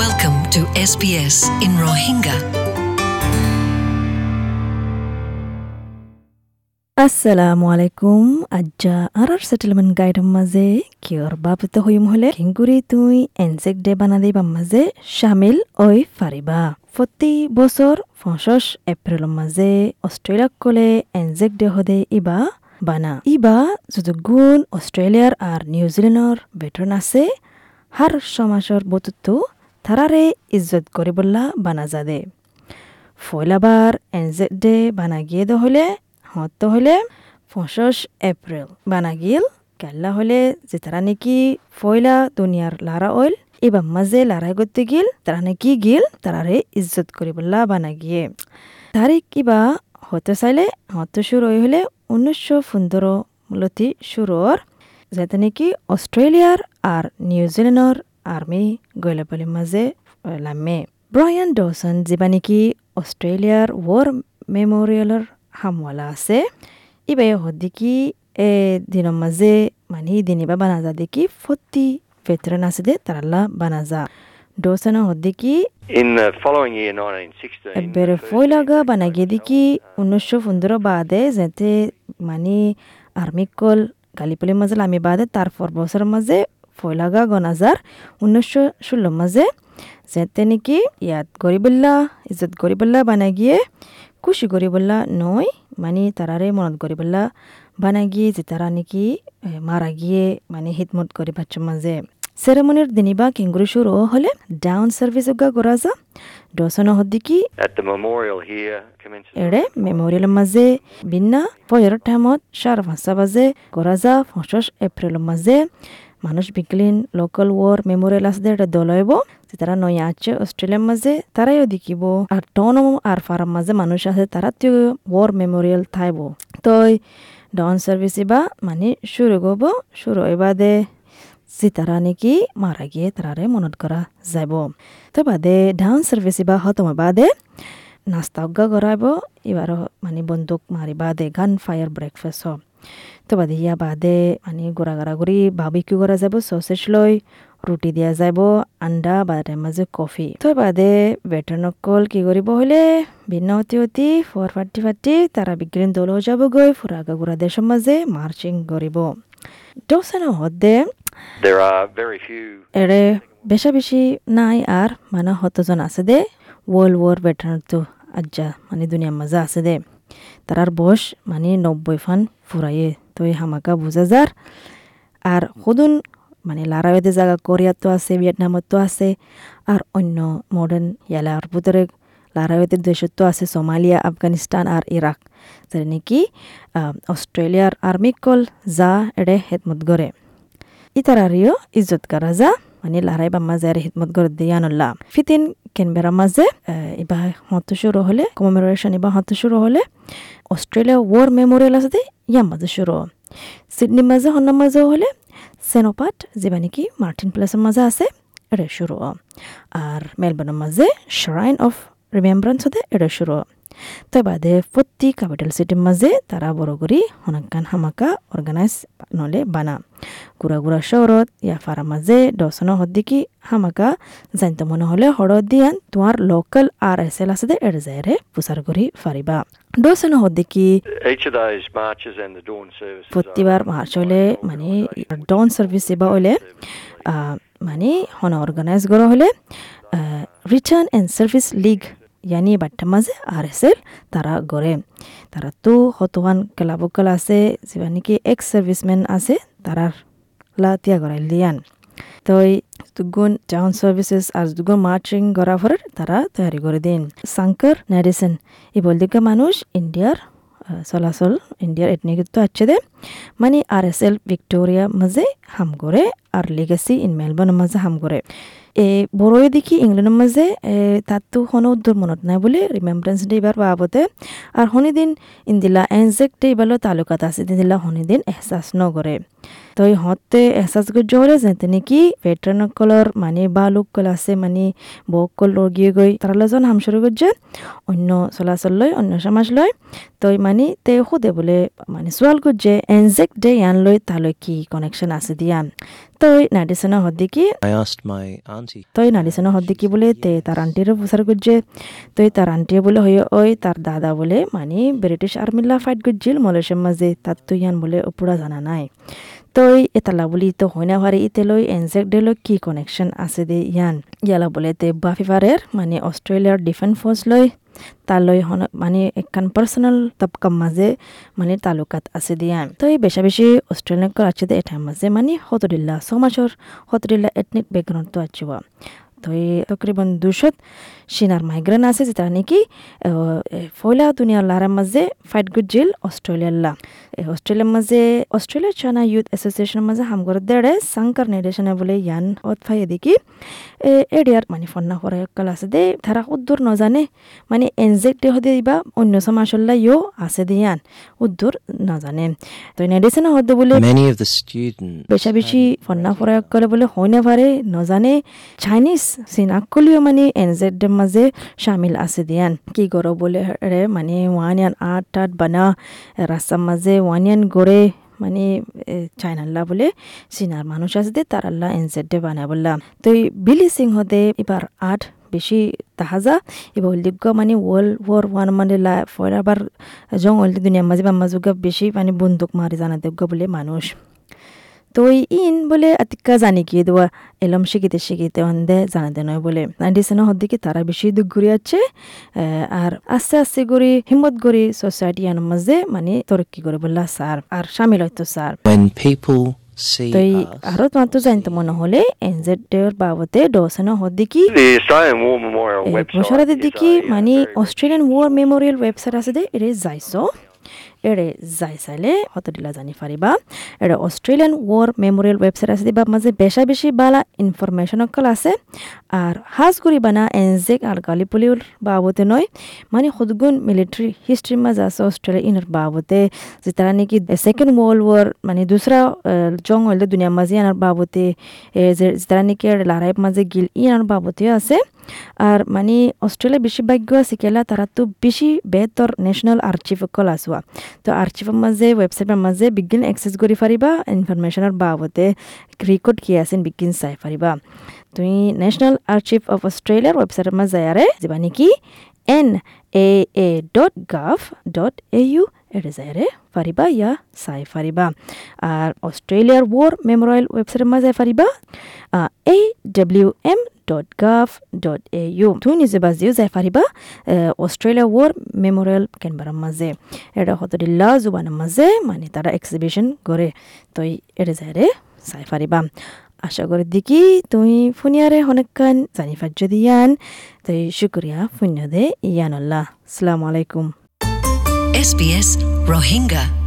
Welcome to SBS in Rohingya. আসসালামু আলাইকুম আজ্জা আরার settlement গাইডৰ মাঝে কিয়র বাপিত হইম হলে কিংগুৰি তুই এনজেক ডে বানা দিবা মাঝে শামিল ওই ফারিবা প্রতি বছর পঁচিশ এপ্রিলের মাঝে অস্ট্রেলিয়াক কলে এনজেক ডে হদে ইবা বানা ইবা যদি গুণ অস্ট্রেলিয়ার আর নিউজিল্যান্ডর বেটন আছে হার সমাজৰ বতুতো তারারে ইজ্জত করিবল্লা বানা যাদে। ফয়লাবার এনজেক ডে বানা গিয়ে হলে হত হলে পঁচিশ এপ্রিল বানা গিল, কেল্লা হলে যে তারা নাকি ফয়লা দুনিয়ার লারা অইল এবার মাঝে লারাই করতে গিল, তারা নাকি গিল, তারারে ইজ্জত করিবল্লা বানা গিয়ে। তারিখ কিবা হতে চাইলে, হতে শুরু হলে উনিশশো পনেরো মূলতি শুরুর, যাতে নাকি অস্ট্রেলিয়ার আর নিউজিল্যান্ডর আর্মি গৈলাপলি মাঝে লামে ব্রায়ান ডসন যিবা নেকি অস্ট্রেলিয়ার ওয়ার মেমোরিয়েলৰ হামওয়ালা আছে ইবাই হদ্দিকি এ দিনৰ মাঝে মানে দিনিবা বানাজা দেখি ফতি ভেতরান আছে দে তারাল্লা বানাজা ডোসানা হদ্দিকি In the following year, 1916, এবারে ফয়লাগা Anglo দেখি উনিশশো পনেরো বাদে যাতে মানে আর্মিকল গালিপলির মাঝে লামি বাদে তারপর বছরের মাঝে ফয়লাগা গনাজার উনিশশো ষোলো মাঝে যাতে নাকি ইয়াত গরিবল্লা ইজ্জত গরিবল্লা বানাই গিয়ে খুশি গরিবল্লা নয় মানে তারারে মনত গরিবল্লা বানাই গিয়ে যে তারা নাকি মারা গিয়ে মানে হিতমত করি বাচ্চার মাঝে সেরেমনির দিনিবা কেঙ্গুরি শুরু হলে ডাউন সার্ভিস উগা যা। ডসন হদ্দিকি. এড়ে মেমোরিয়াল মাঝে বিন্না পয়ের টাইমত সার পাঁচটা বাজে যা পঁচিশ এপ্রিলের মাঝে মানুষ বিকলিন লোকাল ওয়ার মেমোরিয়াল আছে এটা দলইব তারা নয়া আছে অস্ট্রেলিয়ার মাঝে তারাইও দেখিব আর টন আর ফার্ম মাঝে মানুষ আছে, তারা তো ওয়ার মেমোরিয়াল থাইব। তই ডন সার্ভিস ইবা মানে শুরু করব, শুরু এবাদে দে তারা নাকি মারা গিয়ে তারারে মনত করা যাব তো বাদে ডাউন সার্ভিস ইবা হতম বাদে নাস্তা উগা করাইব এবার মানে বন্দুক মারি বাদে গান ফায়ার ব্রেকফাস্ট হ। তো বাদে ইয়া বাদে মানে গোড়া গড়া ঘুরি কি করা যাব সসেজ লই রুটি দিয়া যাব আন্ডা বাদে মাঝে কফি। তো বাদে বেটনকল কি কৰিব হলে ভিন্ন অতি অতি ফৰ ফাটি ফাটি তারা বিগ্রিন দল যাব গৈ ফুৰাগা গুড়া দেশৰ মাজে মাৰ্চিং কৰিব। দোসানো হদে. এৰে বেশা বেশি নাই আর মানে হতজন আছে দে। ওয়ার্ল্ড ওয়ার ভেটারান তো আজ্জা মানে দুনিয়ার মাঝে আছে দে। তারার বয়স মানে নব্বই ফান ফুরাইয়ে তো এই হামাকা বুঝা যার। আর সদুন মানে লারাওয়েতে জায়গা কোরিয়াতো আছে, ভিয়েতনামতো আছে, আর অন্য মডার্ন ইয়ালার ভিতরে লারাওয়েতে দেশতো আছে, সোমালিয়া, আফগানিস্তান আর ইরাক। যে নাকি অস্ট্রেলিয়ার আর্মি কল যা এড়ে হেদমত গড়ে। ইতারারিও ইজ্জত করা যা। মানে লারাই বা মাঝে আর হিদমত করে দিয়ানুল্লাহ ফিতিন কেনবেরা মাঝে ইবা হত শুরু হলে কমেমোরেশন ইবা হত শুরু হলে অস্ট্রেলিয়া ওয়ার মেমোরিয়াল আছে দে ইয়ার মাঝে শুরু সিডনি মাঝে হন্না মাঝে হলে সেনোপাট যেবা নাকি মার্টিন প্লেসের মাঝে আছে এটা শুরু আর মেলবোর্নের মাঝে শ্রাইন অফ রিমেম্বারেন্স হতে এটা শুরু। তাই বাদে প্রতি ক্যাপিটাল সিটির মাঝে তারা বড় করি হনাকান হামাকা অর্গানাইজ নলে বানা। গুড়া গুড়া শহরত ইয়া ফারা মাঝে দশনো হদ্দিকি হামাকা জানতে মনে হলে হরদ দিয়ান তোমার লোকাল আর এস এল আছে এর জায়রে প্রচার করি ফারিবা। দশনো হদ্দিকি প্রতিবার মার্চ হলে মানে ডন সার্ভিস সেবা হলে মানে হন অর্গানাইজ করা হলে রিটার্ন অ্যান্ড সার্ভিস লিগ ইয়ানি বাট্টা মাঝে আর এস এল তারা গড়ে তারা তো হতহান কেলাবকল আছে যেবা নাকি এক্স সার্ভিসম্যান আছে তারার লা তিয়া গড়াই লিয়ান তো দুগুণ টাউন সার্ভিসেস আর দুগুণ মার্চিং করা পরে তারা তৈরি করে দিন সাংকর মেডিসিন এই বলদিকে মানুষ ইন্ডিয়ার চলাচল ইন্ডিয়ার এটনিকিত আছে দে মানে আর এস এল ভিক্টোরিয়া মাঝে হাম করে আর লিগেসি ইন মেলবোর্নের মাঝে হাম করে এ বড়ই দেখি ইংল্যান্ডের মাঝে তাতো কোনো উদ্দর মনত নাই বলে রিমেম্বারেন্স ডে এবার বাবতে আর শনিদিন ইন্দিলা এনজেক ডে এবার তালুকাত আছে দিলা শনিদিন এহসাস নগরে তো ইহঁতে এহসাস করছে হলে যেতে নাকি ভেটারানসকলৰ মানে বা লোকসকল আছে মানে বকসকল লগিয়ে গৈ তারালজন হামসুරු করছে অন্য চলাচল লয়, অন্য সমাজ লয়। তো মানে তে সোধে বোলে মানে সোৱাল করছে এনজেক ডে ইয়ান লৈ তালৈ কি কানেকশ্যন আছে দিয়া। তই নাডিসনা হদ্দিকি. তই নাডিসনা হদ্দিকি বলে তে তার আন্টিরও প্রচার করছে তই তার আন্টিয়ে বলে হয়ে ওই তার দাদা বলে মানে ব্রিটিশ আর্মিলা ফাইট করছিল মালয়েশিয়ার মাঝে তার তুই বলে পুরা জানা নাই তই এতালা বলি তো হয় না পারে ইতে লই এনজেক ডে লই কি কানেকশন আছে দে ইয়ান? ইয়ালা বলে তে বাফিফারের মানে অস্ট্রেলিয়ার ডিফেন্স ফোর্স লই তালৈ মানে একখান পার্সোনাল তবকার মাঝে মানে তালুকাত আছে দিয়ান তো এই বেশা বেশি অস্ট্রেলিয়ান আছে দে এটার মাঝে মানে হতরিল্লা সমাজর হতরিল্লা এথনিক তো আছে তো এই তকরিবন দুশত সিনার মাইগ্রেন আছে যেটা নাকি ফয়লা দুনিয়ার লারার মাঝে ফাইট গুজিল অস্ট্রেলিয়ার লা। অস্ট্রেলিয়ার মাঝে অস্ট্রেলিয়া চানা ইউথ এসোসিয়েশনের মাঝে হামগর দেড়ে সাংকার নির্দেশনা বলে ইয়ান অত ফাই দেখি এডিয়ার মানে ফন্না করা কাল আছে দে তারা উদ্দূর নজানে মানে এনজেক দে হদে দিবা অন্য সমাজল্লা ইও আছে দে ইয়ান উদ্দূর নজানে তো নির্দেশনা হদে বলে বেশা বেশি ফন্না করে বলে হয় না পারে নজানে চাইনিজ চিনাকলিও মানে এনজেডের মাঝে শামিল আছে দিয়ান। কি করো বলে রে মানে ওয়ানিয়ান আট টাট বানা, রাস্তার মাঝে ওয়ানিয়ান গড়ে মানে চাইনাল্লা বলে চীনার মানুষ আছে দে, তার আল্লাহ এনজেডে বানা বললাম। তো বিলি সিং হদে এবার আট বেশি তাহাজা, এবার উল্লেখ্য মানে ওয়ার্ল্ড ওয়ার ওয়ান মানে ফর আবার জং অলদি দুনিয়ার মাঝে বা মাজুগা বেশি মানে বন্দুক মারি জানা দেগ্য বলে মানুষ। তো এই ইন বলে আতিকা জানি কি দেওয়া এলম শিখিতে শিখিতে অন্ধে জানাতে নয় বলে নাইনটিসেন হদ্দিকে তারা বেশি দুঃখ ঘুরে আছে আর আস্তে আস্তে করে হিম্মত করে সোসাইটি আনার মাঝে মানে তরক্কি করে বললা স্যার আর সামিল হয়তো স্যার when people see তো এই us, আরও মাত্র জানতে মনে হলে এনজেড এর বাবদে ডোসেন website বছরাদের is দিকে মানে অস্ট্রেলিয়ান ওয়ার মেমোরিয়াল ওয়েবসাইট আছে দে এরে যাইছো এৰে যাই চাইলে হতদিলা জানি পাৰিবা। এৰে অষ্ট্ৰেলিয়ান ৱাৰ মেমৰিয়েল ৱেবছাইট আছে দিবা, মাজে বেছা বেছি বালা ইনফরমেশন অকল আছে। আর হাজ করি বানা এনজেক আর গালিপলিউর বাবতে নয় মানে সদগুণ মিলিটারি হিস্ট্রি মাঝে আছে অস্ট্রেলিয়া ইনার বাবতে। যে তারা নাকি সেকেন্ড ওয়ার্ল্ড ওয়ার মানে দুসরা জং হইলে দুনিয়ার মাঝে আনার বাবতে। যে তারা নাকি লড়াই মাঝে গিল ইয়ার বাবতে আছে। আর মানে অস্ট্রেলিয়া বেশি ভাগ্য আছে কেলা তারা তো বেশি বেহতর ন্যাশনাল আর্চিভ অকল আসোয়া তো আর্চিভের মাঝে ওয়েবসাইটের মাঝে বিজ্ঞান এক্সেস কৰি পাৰিবা ইনফরমেশনের বাবতে রেকর্ড কি আছে বিজ্ঞান চাই পাৰিবা তুমি ন্যাশনাল আর্চিভ অফ অস্ট্রেলিয়ার ওয়েবসাইটের মাঝে যায়ারে যাবা নেকি N A A dot gov dot A U এটা যায়ারে পাৰিবা ইয়া চাই পাৰিবা আর অস্ট্রেলিয়ার ওয়ার মেমোরিয়াল ওয়েবসাইটের মাঝে পাৰিবা এ ডব্লিউ এম ইউ তুমি নিজে বাজিও যাই পাৰিবা অস্ট্রেলিয়া ওয়ার মেমোরিয়াল কেনবাৰৰ মাঝে এটা হতদিল্লা জুবানের মাঝে মানে তারা এক্সিবিশন করে তো এটা যায়রে চাই পাৰিবা আশা করি দেখি তুই ফুনিয়ারে অনেকক্ষণ জানি পার্য দিয়ান তাই শুক্রিয়া ফুন্য দে ইয়ান আল্লাহ আসসালামু আলাইকুম SBS Rohingya.